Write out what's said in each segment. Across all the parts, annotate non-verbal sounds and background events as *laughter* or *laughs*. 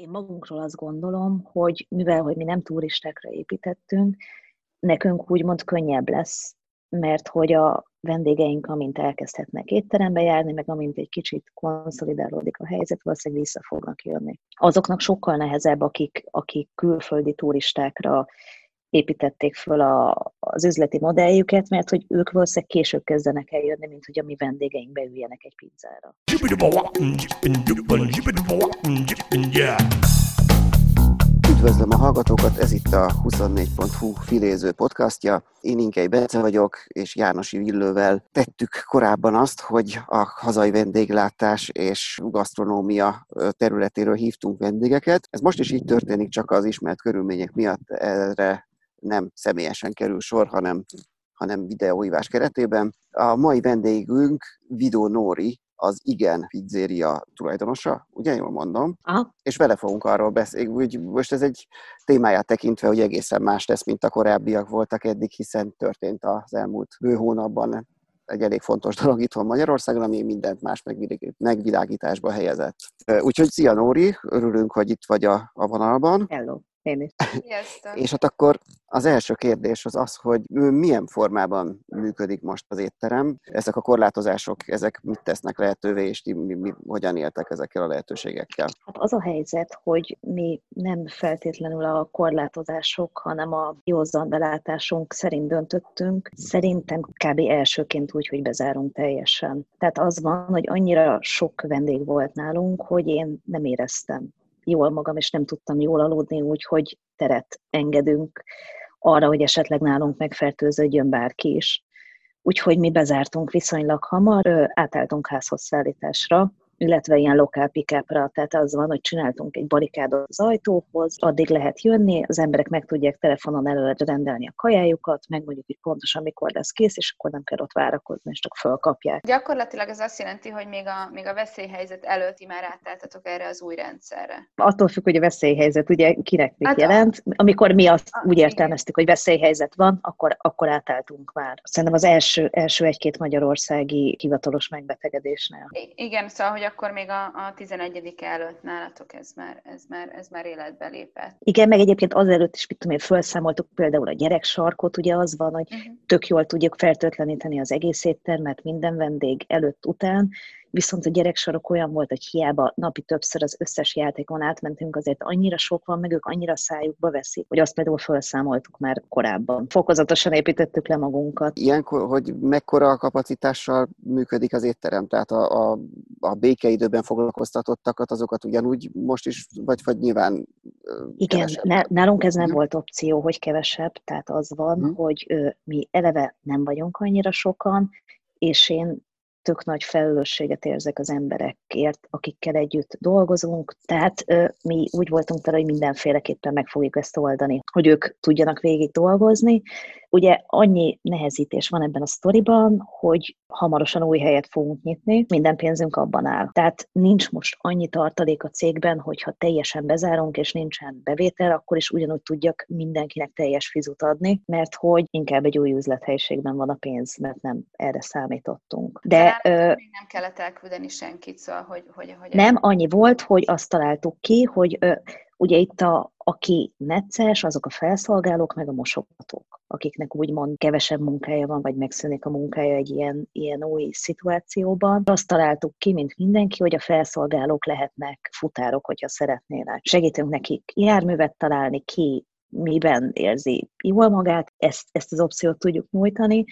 Én magunkról azt gondolom, hogy mivel, hogy mi nem turistákra építettünk, nekünk úgymond könnyebb lesz, mert hogy a vendégeink, amint elkezdhetnek étterembe járni, meg amint egy kicsit konszolidálódik a helyzet, valószínűleg vissza fognak jönni. Azoknak sokkal nehezebb, akik, akik külföldi turistákra építették föl a, az üzleti modelljüket, mert hogy ők valószínűleg később kezdenek el jönni, mint hogy a mi vendégeink beüljenek egy pizzára. Üdvözlöm a hallgatókat, ez itt a 24.hu filéző podcastja. Én Inkei Bence vagyok, és Jánosi Villővel tettük korábban azt, hogy a hazai vendéglátás és gasztronómia területéről hívtunk vendégeket. Ez most is így történik, csak az ismert körülmények miatt erre nem személyesen kerül sor, hanem, hanem videóhívás keretében. A mai vendégünk Vidó Nóri, az Igen pizzéria tulajdonosa, ugye jól mondom? Aha. És vele fogunk arról beszélni, hogy most ez egy témáját tekintve, hogy egészen más lesz, mint a korábbiak voltak eddig, hiszen történt az elmúlt bő hónapban egy elég fontos dolog itthon Magyarországon, ami mindent más megvilágításba helyezett. Úgyhogy szia Nóri, örülünk, hogy itt vagy a, a vonalban. Hello. Én is. És hát akkor az első kérdés az az, hogy milyen formában működik most az étterem. Ezek a korlátozások, ezek mit tesznek lehetővé, és ti mi, mi, hogyan éltek ezekkel a lehetőségekkel? Hát az a helyzet, hogy mi nem feltétlenül a korlátozások, hanem a józan belátásunk szerint döntöttünk. Szerintem kb. elsőként úgy, hogy bezárunk teljesen. Tehát az van, hogy annyira sok vendég volt nálunk, hogy én nem éreztem jól magam, és nem tudtam jól aludni, úgyhogy teret engedünk arra, hogy esetleg nálunk megfertőződjön bárki is. Úgyhogy mi bezártunk viszonylag hamar, átálltunk házhoz szállításra, illetve ilyen lokál pikápra, tehát az van, hogy csináltunk egy barikádot az ajtóhoz, addig lehet jönni, az emberek meg tudják telefonon előre rendelni a kajájukat, megmondjuk, hogy pontosan mikor lesz kész, és akkor nem kell ott várakozni, és csak fölkapják. Gyakorlatilag ez azt jelenti, hogy még a, még a veszélyhelyzet előtti már átálltatok erre az új rendszerre. Attól függ, hogy a veszélyhelyzet ugye kinek mit hát jelent. Amikor mi azt a, úgy értelmeztük, hogy veszélyhelyzet van, akkor, akkor átálltunk már. Szerintem az első, első egy-két magyarországi hivatalos megbetegedésnél. I- igen, szóval, hogy akkor még a, a 11 előtt nálatok ez már, ez, már, ez már életbe lépett. Igen, meg egyébként azelőtt is, mit tudom én, felszámoltuk például a gyereksarkot, ugye az van, hogy uh-huh. tök jól tudjuk fertőtleníteni az egész éttermet minden vendég előtt, után, viszont a gyereksarok olyan volt, hogy hiába napi többször az összes játékon átmentünk, azért annyira sok van, meg ők annyira szájukba veszik, hogy azt például felszámoltuk már korábban. Fokozatosan építettük le magunkat. Ilyenkor, hogy mekkora a kapacitással működik az étterem, tehát a, a, a békeidőben foglalkoztatottakat, azokat ugyanúgy most is, vagy, vagy nyilván Igen, nálunk ez nem volt opció, hogy kevesebb, tehát az van, hmm. hogy ö, mi eleve nem vagyunk annyira sokan, és én tök nagy felelősséget érzek az emberekért, akikkel együtt dolgozunk. Tehát mi úgy voltunk vele, hogy mindenféleképpen meg fogjuk ezt oldani, hogy ők tudjanak végig dolgozni, Ugye annyi nehezítés van ebben a sztoriban, hogy hamarosan új helyet fogunk nyitni, minden pénzünk abban áll. Tehát nincs most annyi tartalék a cégben, hogyha teljesen bezárunk és nincsen bevétel, akkor is ugyanúgy tudjak mindenkinek teljes fizut adni, mert hogy inkább egy új üzlethelyiségben van a pénz, mert nem erre számítottunk. De, De ö, még nem kellett elküldeni senkit, szóval hogy... hogy, hogy nem, annyi volt, hogy azt találtuk ki, hogy ugye itt a, aki necces, azok a felszolgálók, meg a mosogatók akiknek úgymond kevesebb munkája van, vagy megszűnik a munkája egy ilyen, ilyen új szituációban. Azt találtuk ki, mint mindenki, hogy a felszolgálók lehetnek futárok, hogyha szeretnének. Segítünk nekik járművet találni, ki miben érzi jól magát, ezt, ezt az opciót tudjuk nyújtani.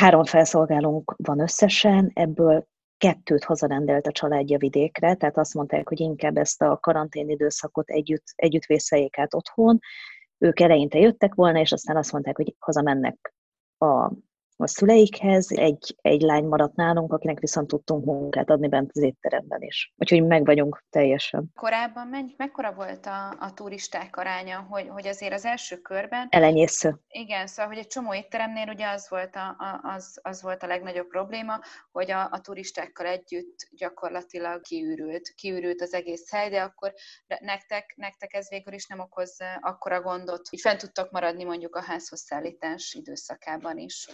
Három felszolgálónk van összesen, ebből kettőt hazarendelt a családja vidékre, tehát azt mondták, hogy inkább ezt a karantén időszakot együtt, együtt vészeljék át otthon, ők eleinte jöttek volna, és aztán azt mondták, hogy hazamennek a a szüleikhez, egy, egy lány maradt nálunk, akinek viszont tudtunk munkát adni bent az étteremben is. Úgyhogy meg vagyunk teljesen. Korábban menj, mekkora volt a, a turisták aránya, hogy, hogy azért az első körben... Elenyésző. Igen, szóval, hogy egy csomó étteremnél ugye az volt a, a, az, az volt a legnagyobb probléma, hogy a, a turistákkal együtt gyakorlatilag kiürült, kiürült az egész hely, de akkor nektek, nektek ez végül is nem okoz akkora gondot, hogy fent tudtak maradni mondjuk a házhoz szállítás időszakában is.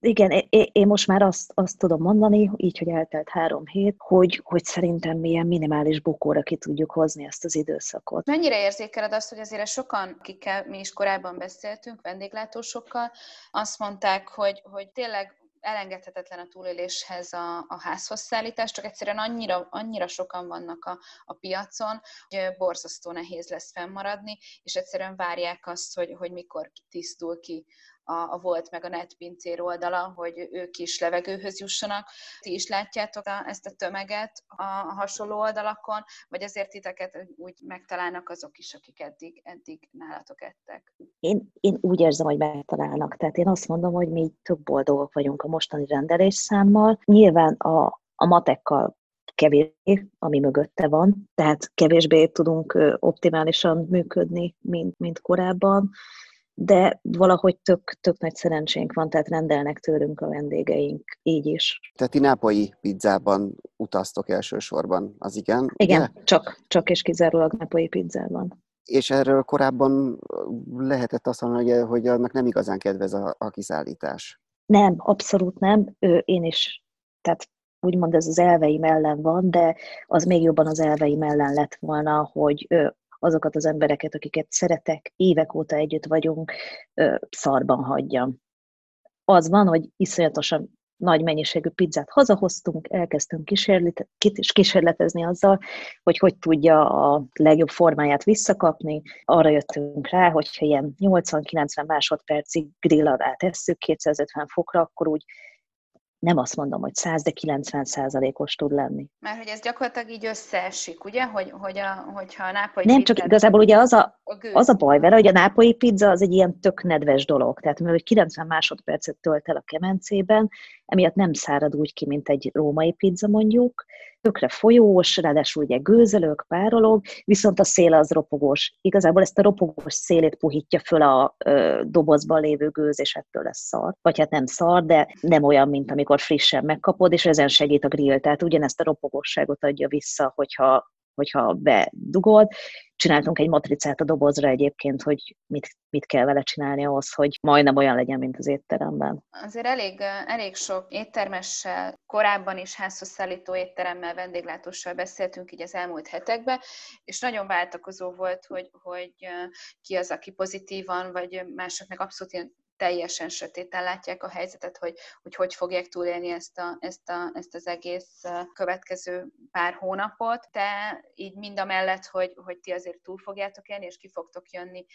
Igen, én most már azt, azt tudom mondani, így, hogy eltelt három hét, hogy, hogy szerintem milyen minimális bukóra ki tudjuk hozni ezt az időszakot. Mennyire érzékeled azt, hogy azért sokan, akikkel mi is korábban beszéltünk, vendéglátósokkal, azt mondták, hogy, hogy tényleg elengedhetetlen a túléléshez a, a házhoz szállítás, csak egyszerűen annyira, annyira sokan vannak a, a piacon, hogy borzasztó nehéz lesz fennmaradni, és egyszerűen várják azt, hogy, hogy mikor tisztul ki a, a Volt meg a netpincér oldala, hogy ők is levegőhöz jussanak. Ti is látjátok a, ezt a tömeget a, a hasonló oldalakon, vagy azért titeket úgy megtalálnak azok is, akik eddig, eddig nálatok ettek? Én, én úgy érzem, hogy megtalálnak. Tehát én azt mondom, hogy mi több boldogok vagyunk a mostani rendelésszámmal. Nyilván a, a matekkal kevésbé, ami mögötte van, tehát kevésbé tudunk optimálisan működni, mint, mint korábban de valahogy tök, tök nagy szerencsénk van, tehát rendelnek tőlünk a vendégeink, így is. Tehát ti nápolyi pizzában utaztok elsősorban, az igen? Igen, csak, csak és kizárólag nápolyi pizzában. És erről korábban lehetett azt mondani, hogy, hogy annak nem igazán kedvez a, a kiszállítás. Nem, abszolút nem. Én is, tehát úgymond ez az elveim ellen van, de az még jobban az elveim ellen lett volna, hogy azokat az embereket, akiket szeretek, évek óta együtt vagyunk, szarban hagyjam. Az van, hogy iszonyatosan nagy mennyiségű pizzát hazahoztunk, elkezdtünk kísérlet, kísérletezni azzal, hogy hogy tudja a legjobb formáját visszakapni. Arra jöttünk rá, hogyha ilyen 80-90 másodpercig grill alá tesszük 250 fokra, akkor úgy nem azt mondom, hogy 100, de 90 százalékos tud lenni. Mert hogy ez gyakorlatilag így összeesik, ugye? Hogy, hogy a, hogyha a nápolyi Nem, csak igazából ugye az a, a az a baj vele, hogy a nápolyi pizza az egy ilyen tök nedves dolog. Tehát mivel 90 másodpercet tölt el a kemencében, emiatt nem szárad úgy ki, mint egy római pizza mondjuk, tökre folyós, ráadásul ugye gőzölök, párolog, viszont a szél az ropogós. Igazából ezt a ropogós szélét puhítja föl a ö, dobozban lévő gőz, és ettől lesz szar. Vagy hát nem szar, de nem olyan, mint amikor frissen megkapod, és ezen segít a grill. Tehát ugyanezt a ropogósságot adja vissza, hogyha hogyha bedugod. Csináltunk egy matricát a dobozra egyébként, hogy mit, mit kell vele csinálni ahhoz, hogy majdnem olyan legyen, mint az étteremben. Azért elég, elég sok éttermessel, korábban is házhoz szállító étteremmel, vendéglátóssal beszéltünk így az elmúlt hetekben, és nagyon váltakozó volt, hogy, hogy ki az, aki pozitívan, vagy másoknak abszolút ilyen teljesen sötéten látják a helyzetet, hogy hogy, hogy fogják túlélni ezt, a, ezt, a, ezt az egész következő pár hónapot. De így mind a mellett, hogy, hogy ti azért túl fogjátok élni, és ki fogtok jönni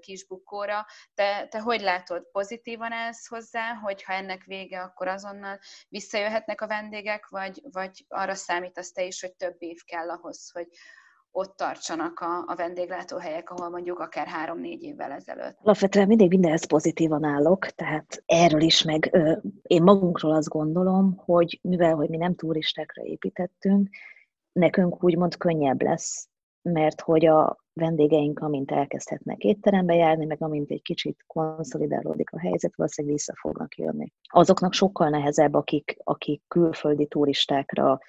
kisbukóra. Te, te hogy látod, pozitívan állsz hozzá, hogy ha ennek vége, akkor azonnal visszajöhetnek a vendégek, vagy, vagy arra számítasz te is, hogy több év kell ahhoz, hogy, ott tartsanak a, a vendéglátóhelyek, ahol mondjuk akár három-négy évvel ezelőtt. Alapvetően mindig mindenhez pozitívan állok, tehát erről is meg ö, én magunkról azt gondolom, hogy mivel, hogy mi nem turistákra építettünk, nekünk úgymond könnyebb lesz, mert hogy a vendégeink, amint elkezdhetnek étterembe járni, meg amint egy kicsit konszolidálódik a helyzet, valószínűleg vissza fognak jönni. Azoknak sokkal nehezebb, akik, akik külföldi turistákra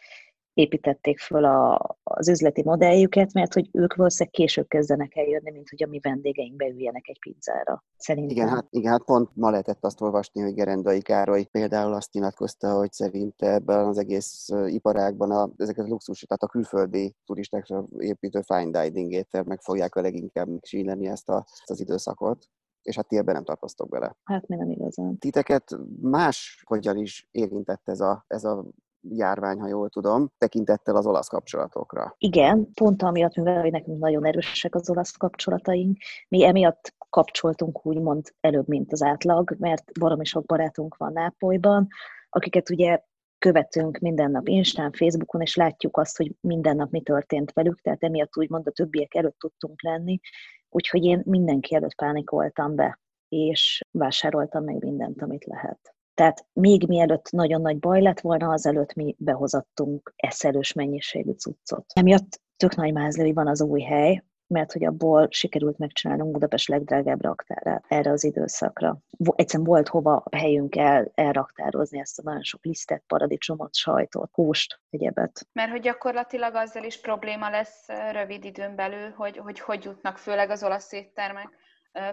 építették föl a, az üzleti modelljüket, mert hogy ők valószínűleg később kezdenek el jönni, mint hogy a mi vendégeink beüljenek egy pizzára. Szerintem. Igen, hát, igen, hát pont ma lehetett azt olvasni, hogy Gerendai Károly például azt nyilatkozta, hogy szerinte ebben az egész iparágban a, ezeket a luxus, tehát a külföldi turistákra építő fine dining étel meg fogják a leginkább síleni ezt, a, ezt az időszakot és hát ti ebben nem tartoztok bele. Hát mi nem igazán. Titeket más hogyan is érintett ez a, ez a járvány, ha jól tudom, tekintettel az olasz kapcsolatokra. Igen, pont amiatt, mivel nekünk nagyon erősek az olasz kapcsolataink, mi emiatt kapcsoltunk úgymond előbb, mint az átlag, mert baromi sok barátunk van Nápolyban, akiket ugye követünk minden nap Instán, Facebookon, és látjuk azt, hogy minden nap mi történt velük, tehát emiatt úgymond a többiek előtt tudtunk lenni, úgyhogy én mindenki előtt pánikoltam be, és vásároltam meg mindent, amit lehet. Tehát még mielőtt nagyon nagy baj lett volna, azelőtt mi behozattunk eszelős mennyiségű cuccot. Emiatt tök nagy mázli van az új hely, mert hogy abból sikerült megcsinálnunk Budapest legdrágább raktárát erre az időszakra. Egyszerűen volt hova helyünk el elraktározni ezt a nagyon sok lisztet, paradicsomot, sajtot, húst, egyebet. Mert hogy gyakorlatilag azzal is probléma lesz rövid időn belül, hogy hogy, hogy jutnak főleg az olasz éttermek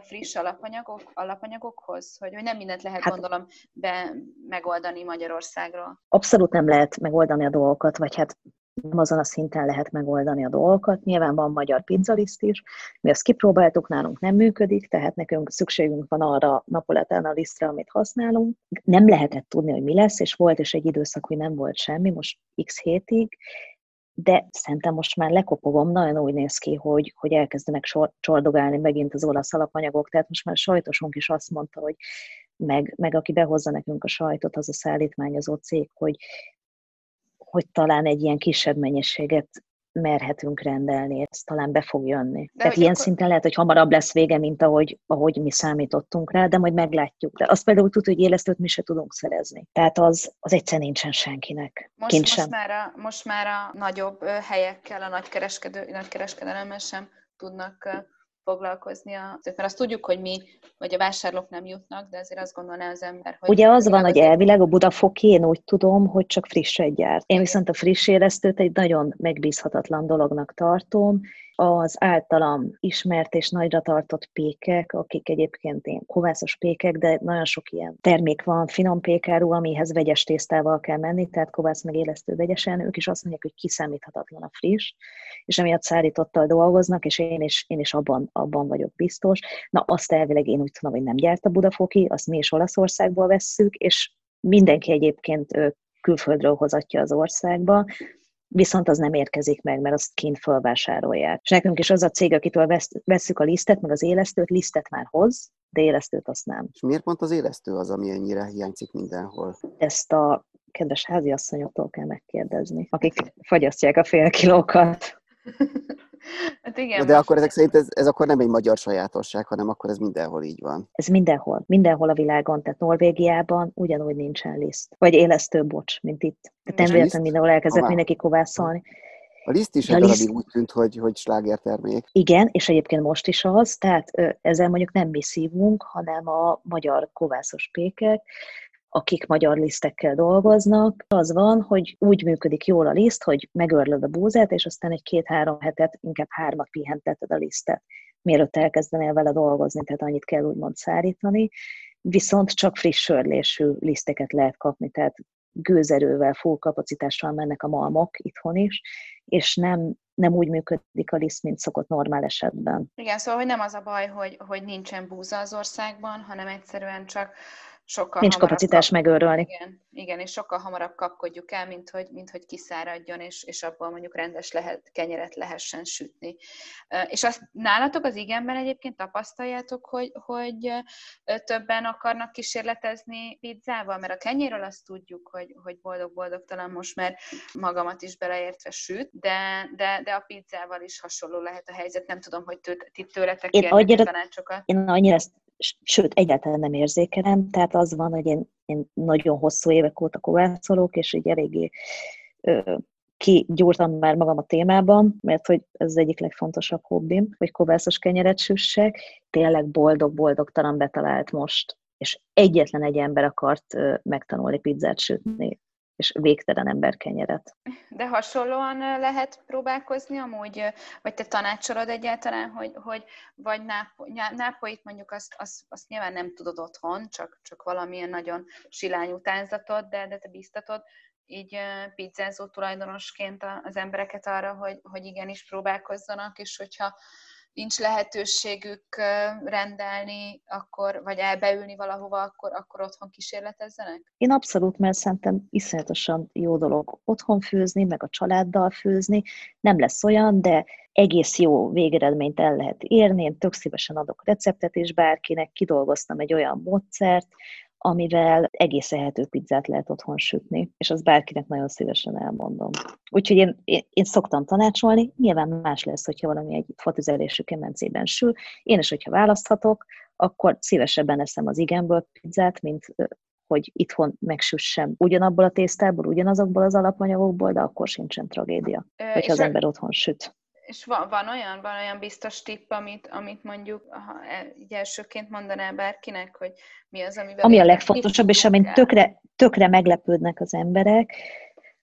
friss alapanyagok, alapanyagokhoz? Hogy, hogy nem mindent lehet, hát, gondolom, be, megoldani Magyarországról. Abszolút nem lehet megoldani a dolgokat, vagy hát nem azon a szinten lehet megoldani a dolgokat. Nyilván van magyar pizzaliszt is, mi azt kipróbáltuk, nálunk nem működik, tehát nekünk szükségünk van arra napoletán lisztre, amit használunk. Nem lehetett tudni, hogy mi lesz, és volt is egy időszak, hogy nem volt semmi, most x hétig, de szerintem most már lekopogom, nagyon úgy néz ki, hogy, hogy elkezdenek sor, csordogálni megint az olasz alapanyagok, tehát most már sajtosunk is azt mondta, hogy meg, meg aki behozza nekünk a sajtot, az a szállítmányozó cég, hogy hogy talán egy ilyen kisebb mennyiséget merhetünk rendelni, ez talán be fog jönni. De Tehát ilyen akkor... szinten lehet, hogy hamarabb lesz vége, mint ahogy, ahogy mi számítottunk rá, de majd meglátjuk. De azt például tud, hogy élesztőt mi se tudunk szerezni. Tehát az, az egyszer nincsen senkinek. Most, most, sem. Már a, most már a nagyobb helyekkel, a nagykereskedő, nagykereskedelemmel sem tudnak foglalkozni, a, mert azt tudjuk, hogy mi, vagy a vásárlók nem jutnak, de azért azt gondolná az ember, hogy... Ugye az van, hogy elvileg a Budafoki, én úgy tudom, hogy csak frisset gyárt. Én viszont a friss éreztőt egy nagyon megbízhatatlan dolognak tartom, az általam ismert és nagyra tartott pékek, akik egyébként ilyen kovászos pékek, de nagyon sok ilyen termék van, finom pékáru, amihez vegyes tésztával kell menni, tehát kovász meg élesztő vegyesen, ők is azt mondják, hogy kiszámíthatatlan a friss, és emiatt szállítottal dolgoznak, és én is, én is abban, abban vagyok biztos. Na, azt elvileg én úgy tudom, hogy nem gyárt a Budafoki, azt mi is Olaszországból vesszük, és mindenki egyébként külföldről hozatja az országba, viszont az nem érkezik meg, mert azt kint fölvásárolják. És nekünk is az a cég, akitől vesszük a lisztet, meg az élesztőt, lisztet már hoz, de élesztőt azt nem. És miért pont az élesztő az, ami ennyire hiányzik mindenhol? Ezt a kedves háziasszonyoktól kell megkérdezni, akik fagyasztják a fél kilókat. *laughs* *laughs* Hát igen, de akkor ezek szerint ez, ez akkor nem egy magyar sajátosság, hanem akkor ez mindenhol így van. Ez mindenhol, mindenhol a világon, tehát Norvégiában ugyanúgy nincsen liszt. Vagy élesztő, bocs, mint itt. Tehát nem véletlenül mindenhol elkezdett mindenki kovászolni. A liszt is egy liszt... úgy tűnt, hogy, hogy slágertermék. Igen, és egyébként most is az, tehát ezzel mondjuk nem mi szívunk, hanem a magyar kovászos pékek, akik magyar lisztekkel dolgoznak, az van, hogy úgy működik jól a liszt, hogy megörlöd a búzát, és aztán egy két-három hetet, inkább hármat pihenteted a lisztet, mielőtt elkezdenél vele dolgozni, tehát annyit kell úgymond szárítani, viszont csak friss sörlésű liszteket lehet kapni, tehát gőzerővel, full kapacitással mennek a malmok itthon is, és nem, nem úgy működik a liszt, mint szokott normál esetben. Igen, szóval hogy nem az a baj, hogy, hogy nincsen búza az országban, hanem egyszerűen csak sokkal Nincs kapacitás kap... megőrölni. Igen, igen, és sokkal hamarabb kapkodjuk el, mint hogy, mint hogy kiszáradjon, és, és abból mondjuk rendes lehet, kenyeret lehessen sütni. És azt nálatok az igenben egyébként tapasztaljátok, hogy, hogy többen akarnak kísérletezni pizzával, mert a kenyéről azt tudjuk, hogy, hogy boldog-boldog talán most már magamat is beleértve süt, de, de, de a pizzával is hasonló lehet a helyzet. Nem tudom, hogy ti tőletek én annyira, tanácsokat. Én annyira ezt sőt, egyáltalán nem érzékelem, tehát az van, hogy én, én nagyon hosszú évek óta kovászolok, és így eléggé ö, kigyúrtam már magam a témában, mert hogy ez az egyik legfontosabb hobbim, hogy kovászos kenyeret süssek. Tényleg boldog-boldogtalan betalált most, és egyetlen egy ember akart megtanulni pizzát sütni és végtelen ember kenyeret. De hasonlóan lehet próbálkozni amúgy, vagy te tanácsolod egyáltalán, hogy, hogy vagy nápolyt mondjuk azt, azt, azt nyilván nem tudod otthon, csak, csak valamilyen nagyon silány utánzatot, de, de te biztatod, így pizzázó tulajdonosként az embereket arra, hogy, hogy igenis próbálkozzanak, és hogyha nincs lehetőségük rendelni, akkor, vagy elbeülni valahova, akkor, akkor otthon kísérletezzenek? Én abszolút, mert szerintem iszonyatosan jó dolog otthon főzni, meg a családdal főzni. Nem lesz olyan, de egész jó végeredményt el lehet érni. Én tök szívesen adok receptet is bárkinek, kidolgoztam egy olyan módszert, amivel egész ehető pizzát lehet otthon sütni, és az bárkinek nagyon szívesen elmondom. Úgyhogy én, én, én szoktam tanácsolni, nyilván más lesz, hogyha valami egy fatüzelésű kemencében sül. Én is, hogyha választhatok, akkor szívesebben eszem az igenből pizzát, mint hogy itthon megsüssem ugyanabból a tésztából, ugyanazokból az alapanyagokból, de akkor sincsen tragédia, Ö, hogyha az ember otthon süt. És van, van olyan, van olyan biztos tipp, amit, amit mondjuk ha e, így elsőként mondanál bárkinek, hogy mi az, amivel... Ami a legfontosabb, és amin tökre, tökre meglepődnek az emberek,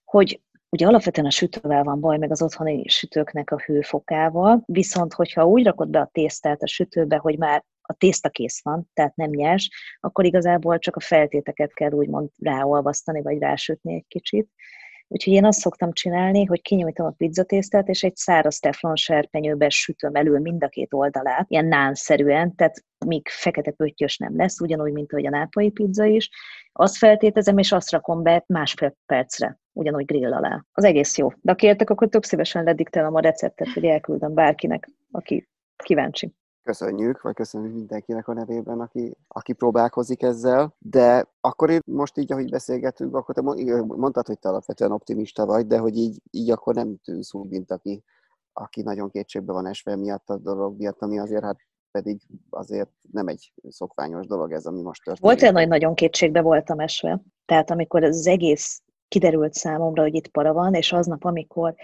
hogy ugye alapvetően a sütővel van baj, meg az otthoni sütőknek a hőfokával, viszont hogyha úgy rakod be a tésztát a sütőbe, hogy már a tészta kész van, tehát nem nyers, akkor igazából csak a feltéteket kell úgymond ráolvasztani, vagy rásütni egy kicsit. Úgyhogy én azt szoktam csinálni, hogy kinyújtom a pizzatésztát, és egy száraz teflon serpenyőbe sütöm elő mind a két oldalát, ilyen nánszerűen, tehát míg fekete pöttyös nem lesz, ugyanúgy, mint ahogy a nápolyi pizza is. Azt feltétezem, és azt rakom be másfél percre, ugyanúgy grill alá. Az egész jó. De ha kértek, akkor tök szívesen lediktelem a receptet, hogy elküldöm bárkinek, aki kíváncsi köszönjük, vagy köszönjük mindenkinek a nevében, aki, aki próbálkozik ezzel, de akkor én most így, ahogy beszélgetünk, akkor te mondtad, hogy te alapvetően optimista vagy, de hogy így, így akkor nem tűnsz úgy, mint aki, aki nagyon kétségbe van esve miatt a dolog miatt, ami azért hát pedig azért nem egy szokványos dolog ez, ami most történik. Volt olyan, hogy nagyon kétségbe voltam esve. Tehát amikor az egész kiderült számomra, hogy itt para van, és aznap, amikor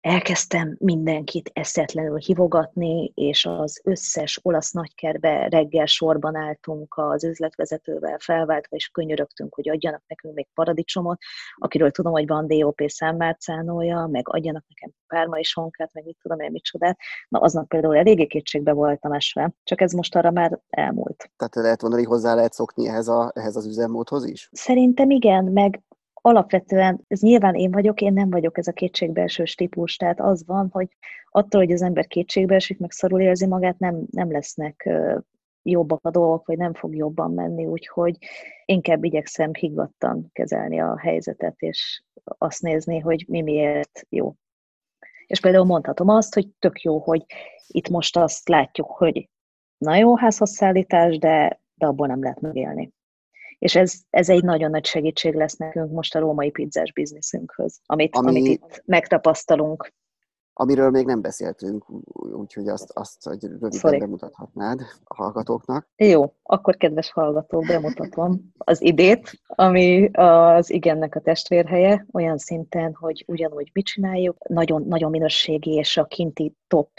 elkezdtem mindenkit eszetlenül hivogatni, és az összes olasz nagykerbe reggel sorban álltunk az üzletvezetővel felváltva, és könyörögtünk, hogy adjanak nekünk még paradicsomot, akiről tudom, hogy van DOP számmárcánója, meg adjanak nekem párma és honkát, meg mit tudom én, micsodát. Na, aznap például eléggé kétségbe voltam esve, csak ez most arra már elmúlt. Tehát lehet mondani, hozzá lehet szokni ehhez, a, ehhez az üzemmódhoz is? Szerintem igen, meg alapvetően, ez nyilván én vagyok, én nem vagyok ez a kétségbeesős típus, tehát az van, hogy attól, hogy az ember kétségbeesik, meg szarul érzi magát, nem, nem lesznek jobbak a dolgok, vagy nem fog jobban menni, úgyhogy inkább igyekszem higgadtan kezelni a helyzetet, és azt nézni, hogy mi miért jó. És például mondhatom azt, hogy tök jó, hogy itt most azt látjuk, hogy na jó házhoz szállítás, de, de abból nem lehet megélni és ez, ez egy nagyon nagy segítség lesz nekünk most a római pizzás bizniszünkhöz, amit, Ami, amit itt megtapasztalunk. Amiről még nem beszéltünk, úgyhogy azt, azt hogy röviden Sorry. bemutathatnád a hallgatóknak. Jó, akkor kedves hallgatók, bemutatom az idét, ami az igennek a testvérhelye, olyan szinten, hogy ugyanúgy mit csináljuk, nagyon, nagyon minőségi és a kinti top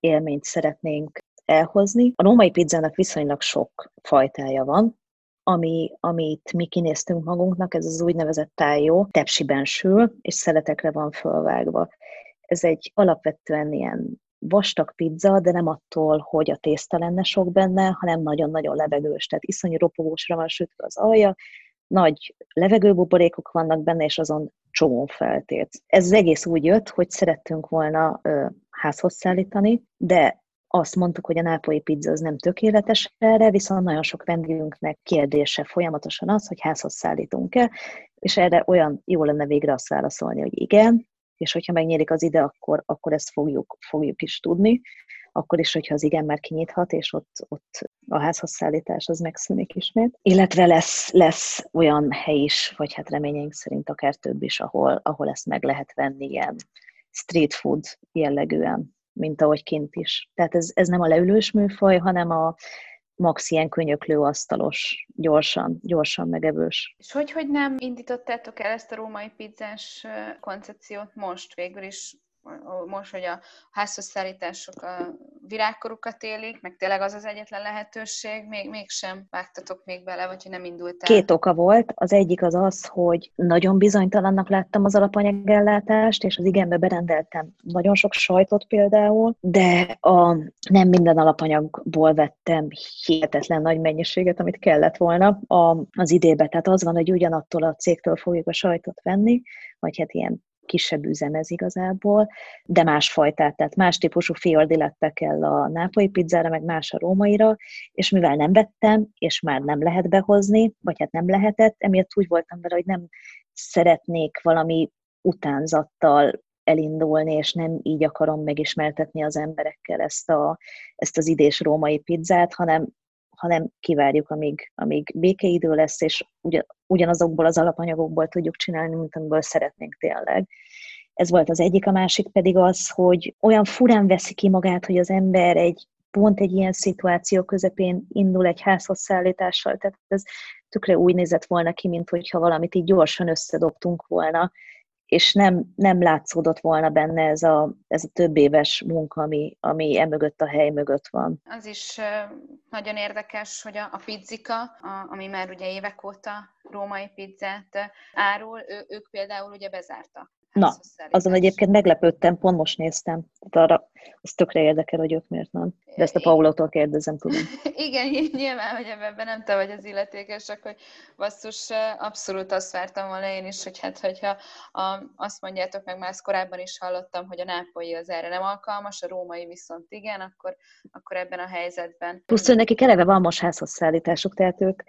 élményt szeretnénk elhozni. A római pizzának viszonylag sok fajtája van, ami, amit mi kinéztünk magunknak, ez az úgynevezett tájó, tepsiben sül, és szeletekre van fölvágva. Ez egy alapvetően ilyen vastag pizza, de nem attól, hogy a tészta lenne sok benne, hanem nagyon-nagyon levegős, tehát iszonyú ropogósra van sütve az alja, nagy levegőbuborékok vannak benne, és azon csomó feltét. Ez az egész úgy jött, hogy szerettünk volna ö, házhoz szállítani, de azt mondtuk, hogy a nápolyi pizza az nem tökéletes erre, viszont nagyon sok vendégünknek kérdése folyamatosan az, hogy házhoz szállítunk-e, és erre olyan jó lenne végre azt válaszolni, hogy igen, és hogyha megnyílik az ide, akkor, akkor ezt fogjuk, fogjuk is tudni, akkor is, hogyha az igen már kinyithat, és ott, ott a házhoz szállítás az megszűnik ismét. Illetve lesz, lesz olyan hely is, vagy hát reményeink szerint akár több is, ahol, ahol ezt meg lehet venni ilyen street food jellegűen mint ahogy kint is. Tehát ez, ez nem a leülős műfaj, hanem a max ilyen könyöklő asztalos, gyorsan, gyorsan megevős. És hogy, hogy nem indítottátok el ezt a római pizzás koncepciót most végül is most, hogy a házhoz szállítások a virágkorukat élik, meg tényleg az az egyetlen lehetőség, még, mégsem vágtatok még bele, vagy nem indultál? Két oka volt. Az egyik az az, hogy nagyon bizonytalannak láttam az alapanyagellátást, és az igenbe berendeltem nagyon sok sajtot például, de a, nem minden alapanyagból vettem hihetetlen nagy mennyiséget, amit kellett volna az idébe. Tehát az van, hogy ugyanattól a cégtől fogjuk a sajtot venni, vagy hát ilyen kisebb üzem ez igazából, de más fajtát, tehát más típusú fiordilettek kell a nápolyi pizzára, meg más a rómaira, és mivel nem vettem, és már nem lehet behozni, vagy hát nem lehetett, emiatt úgy voltam vele, hogy nem szeretnék valami utánzattal elindulni, és nem így akarom megismertetni az emberekkel ezt, a, ezt az idés római pizzát, hanem hanem kivárjuk, amíg, amíg békeidő lesz, és ugyan, ugyanazokból az alapanyagokból tudjuk csinálni, mint amiből szeretnénk tényleg. Ez volt az egyik, a másik pedig az, hogy olyan furán veszi ki magát, hogy az ember egy pont egy ilyen szituáció közepén indul egy házhoz szállítással, tehát ez tökre úgy nézett volna ki, mint hogyha valamit így gyorsan összedobtunk volna, és nem, nem látszódott volna benne ez a, ez a több éves munka, ami, ami emögött a hely mögött van. Az is nagyon érdekes, hogy a, a pizzika, a, ami már ugye évek óta római pizzát árul, ő, ők például ugye bezártak. Na, azon egyébként meglepődtem, pont most néztem. Tehát arra, az tökre érdekel, hogy ők miért nem. De ezt a Paulótól kérdezem, tudom. *laughs* Igen, nyilván, hogy ebben nem te vagy az illetékes, csak hogy basszus, abszolút azt vártam volna én is, hogy hát, hogyha a, azt mondjátok meg, már ezt korábban is hallottam, hogy a nápolyi az erre nem alkalmas, a római viszont igen, akkor, akkor ebben a helyzetben. Plusz, hogy nekik eleve van most házhoz szállításuk, tehát ők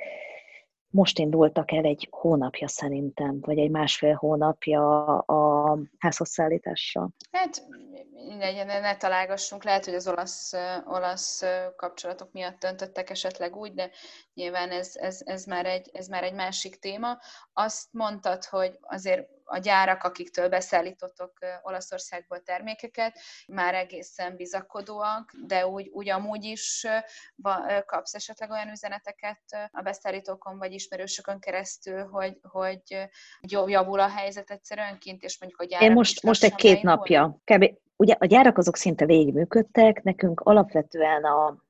most indultak el egy hónapja szerintem, vagy egy másfél hónapja a házhozszállításra. Hát ne, ne találgassunk, lehet, hogy az olasz, olasz kapcsolatok miatt döntöttek esetleg úgy, de nyilván ez, ez, ez, már egy, ez már egy másik téma. Azt mondtad, hogy azért a gyárak, akiktől beszállítottok Olaszországból termékeket, már egészen bizakodóak, de úgy, úgy amúgy is kapsz esetleg olyan üzeneteket a beszállítókon vagy ismerősökön keresztül, hogy, hogy javul a helyzet egyszerűen kint, és mondjuk a gyárak Én most, most egy két napja, kb. Ugye a gyárak azok szinte végigműködtek, nekünk alapvetően a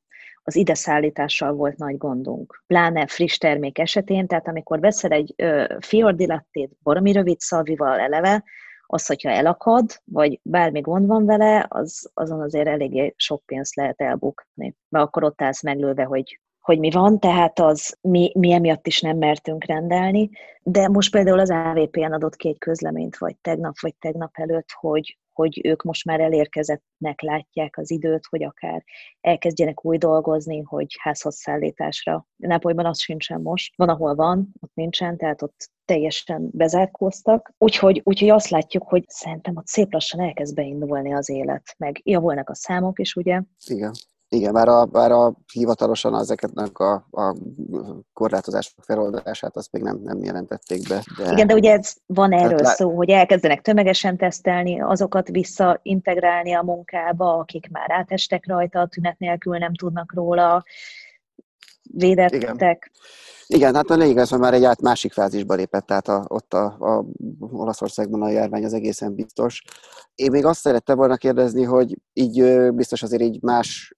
az ide szállítással volt nagy gondunk. Pláne friss termék esetén, tehát amikor veszel egy ö, fiordilattét baromi rövid szalvival eleve, az, hogyha elakad, vagy bármi gond van vele, az, azon azért eléggé sok pénzt lehet elbukni. Mert akkor ott állsz meglőve, hogy hogy mi van, tehát az mi, mi emiatt is nem mertünk rendelni, de most például az AVP-en adott egy közleményt, vagy tegnap, vagy tegnap előtt, hogy, hogy ők most már elérkezettnek látják az időt, hogy akár elkezdjenek új dolgozni, hogy házhoz szállításra. Nápolyban az sincsen most. Van, ahol van, ott nincsen, tehát ott teljesen bezárkóztak. Úgyhogy, úgyhogy azt látjuk, hogy szerintem ott szép lassan elkezd beindulni az élet, meg javulnak a számok is, ugye? Igen. Igen, bár a, bár a hivatalosan ezeknek a, a korlátozások feloldását azt még nem, nem jelentették be. De... Igen, de ugye ez van erről lá... szó, hogy elkezdenek tömegesen tesztelni, azokat visszaintegrálni a munkába, akik már átestek rajta, a tünet nélkül nem tudnak róla, védettek. Igen. Igen, hát a lényeg az, hogy már egy át másik fázisba lépett, tehát a, ott a, a Olaszországban a járvány az egészen biztos. Én még azt szerettem volna kérdezni, hogy így biztos azért így más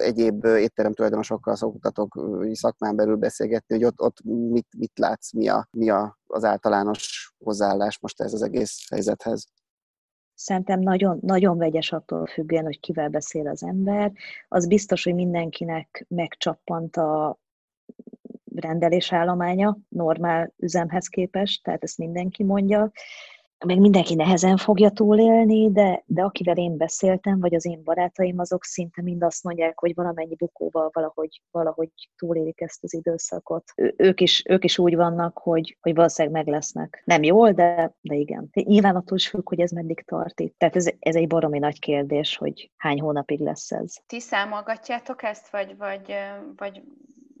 egyéb étterem tulajdonosokkal szoktatok szakmán belül beszélgetni, hogy ott, ott mit, mit látsz, mi, a, mi a, az általános hozzáállás most ez az egész helyzethez? Szerintem nagyon, nagyon vegyes attól függően, hogy kivel beszél az ember. Az biztos, hogy mindenkinek megcsappant a rendelésállománya normál üzemhez képest, tehát ezt mindenki mondja meg mindenki nehezen fogja túlélni, de, de akivel én beszéltem, vagy az én barátaim, azok szinte mind azt mondják, hogy valamennyi bukóval valahogy, valahogy túlélik ezt az időszakot. Ő, ők, is, ők is úgy vannak, hogy, hogy valószínűleg meg lesznek. Nem jól, de, de igen. Nyilván attól is függ, hogy ez meddig tart itt. Tehát ez, ez egy baromi nagy kérdés, hogy hány hónapig lesz ez. Ti számolgatjátok ezt, vagy, vagy, vagy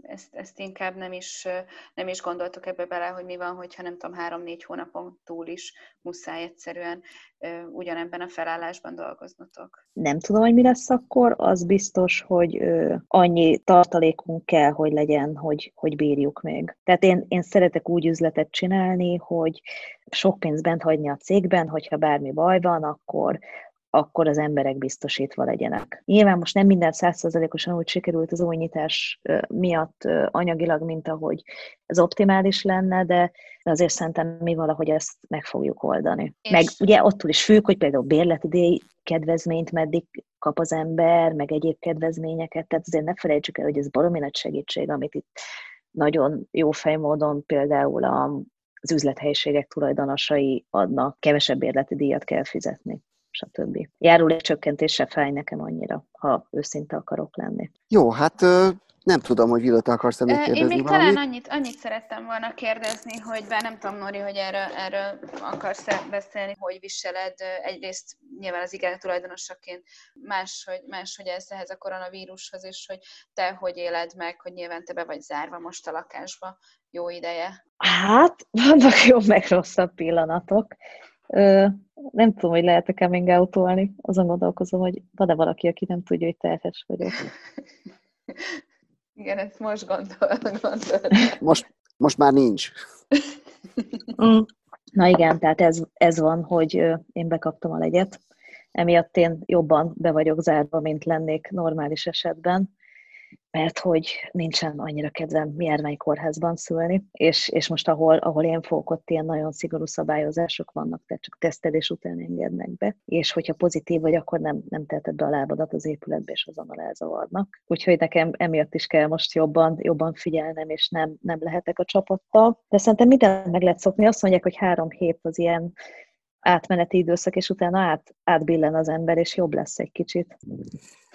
ezt, ezt inkább nem is, nem is gondoltok ebbe bele, hogy mi van, hogyha nem tudom, három-négy hónapon túl is muszáj egyszerűen ugyanebben a felállásban dolgoznotok. Nem tudom, hogy mi lesz akkor, az biztos, hogy annyi tartalékunk kell, hogy legyen, hogy, hogy bírjuk még. Tehát én, én szeretek úgy üzletet csinálni, hogy sok pénzt bent hagyni a cégben, hogyha bármi baj van, akkor akkor az emberek biztosítva legyenek. Nyilván most nem minden százszerzalékosan úgy sikerült az új nyitás miatt anyagilag, mint ahogy ez optimális lenne, de azért szerintem mi valahogy ezt meg fogjuk oldani. És... Meg ugye attól is függ, hogy például bérleti díj kedvezményt meddig kap az ember, meg egyéb kedvezményeket, tehát azért ne felejtsük el, hogy ez baromi nagy segítség, amit itt nagyon jó fejmódon például a, az üzlethelyiségek tulajdonosai adnak, kevesebb bérleti díjat kell fizetni stb. csökkentése fáj nekem annyira, ha őszinte akarok lenni. Jó, hát nem tudom, hogy Villa, te akarsz még kérdezni Én még valamit? talán annyit, annyit szerettem volna kérdezni, hogy bár nem tudom, Nori, hogy erről, erről akarsz beszélni, hogy viseled egyrészt nyilván az igen tulajdonosaként más, hogy, más, hogy ez ehhez a koronavírushoz, és hogy te hogy éled meg, hogy nyilván te be vagy zárva most a lakásba jó ideje. Hát, vannak jobb meg rosszabb pillanatok. Nem tudom, hogy lehet-e coming out Azon gondolkozom, hogy van-e valaki, aki nem tudja, hogy terhes vagyok. *laughs* Igen, ezt most gondol, gondol. Most, most már nincs. Mm. Na igen, tehát ez, ez van, hogy én bekaptam a legyet. Emiatt én jobban be vagyok zárva, mint lennék normális esetben. Mert hogy nincsen annyira kedvem milyen kórházban szülni, és, és most ahol, ahol én fogok, ott ilyen nagyon szigorú szabályozások vannak, tehát csak tesztelés után engednek be, és hogyha pozitív vagy, akkor nem, nem teheted be a lábadat az épületbe, és azonnal elzavarnak. Úgyhogy nekem emiatt is kell most jobban, jobban figyelnem, és nem, nem lehetek a csapattal. De szerintem minden meg lehet szokni. Azt mondják, hogy három hét az ilyen átmeneti időszak, és utána át, átbillen az ember, és jobb lesz egy kicsit.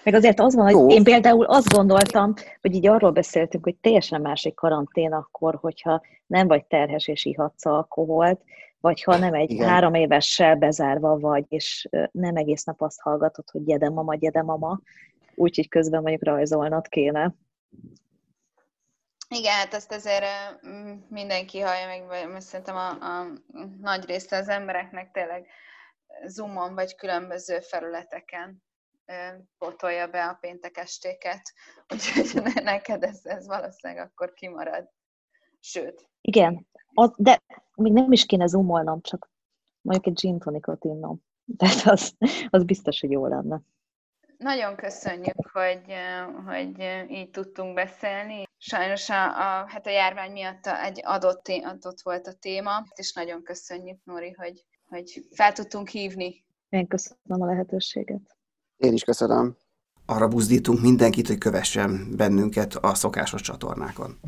Meg azért az van, hogy én például azt gondoltam, hogy így arról beszéltünk, hogy teljesen másik karantén akkor, hogyha nem vagy terhes és ihatsz alkoholt, vagy ha nem egy Igen. három évessel bezárva vagy, és nem egész nap azt hallgatod, hogy gyede mama, gyede mama, úgyhogy közben mondjuk rajzolnod kéne. Igen, hát ezt ezért mindenki hallja meg, mert szerintem a, a nagy része az embereknek tényleg Zoomon vagy különböző felületeken potolja be a péntek estéket, *laughs* úgyhogy neked ez, ez valószínűleg akkor kimarad. Sőt. Igen, az, de még nem is kéne zoomolnom, csak mondjuk egy gin tonicot innom. Tehát az, az biztos, hogy jó lenne. Nagyon köszönjük, hogy, hogy így tudtunk beszélni. Sajnos a, a, hát a járvány miatt egy adott, adott volt a téma, és nagyon köszönjük, Nóri, hogy, hogy fel tudtunk hívni. Én köszönöm a lehetőséget. Én is köszönöm. Arra buzdítunk mindenkit, hogy kövessen bennünket a szokásos csatornákon.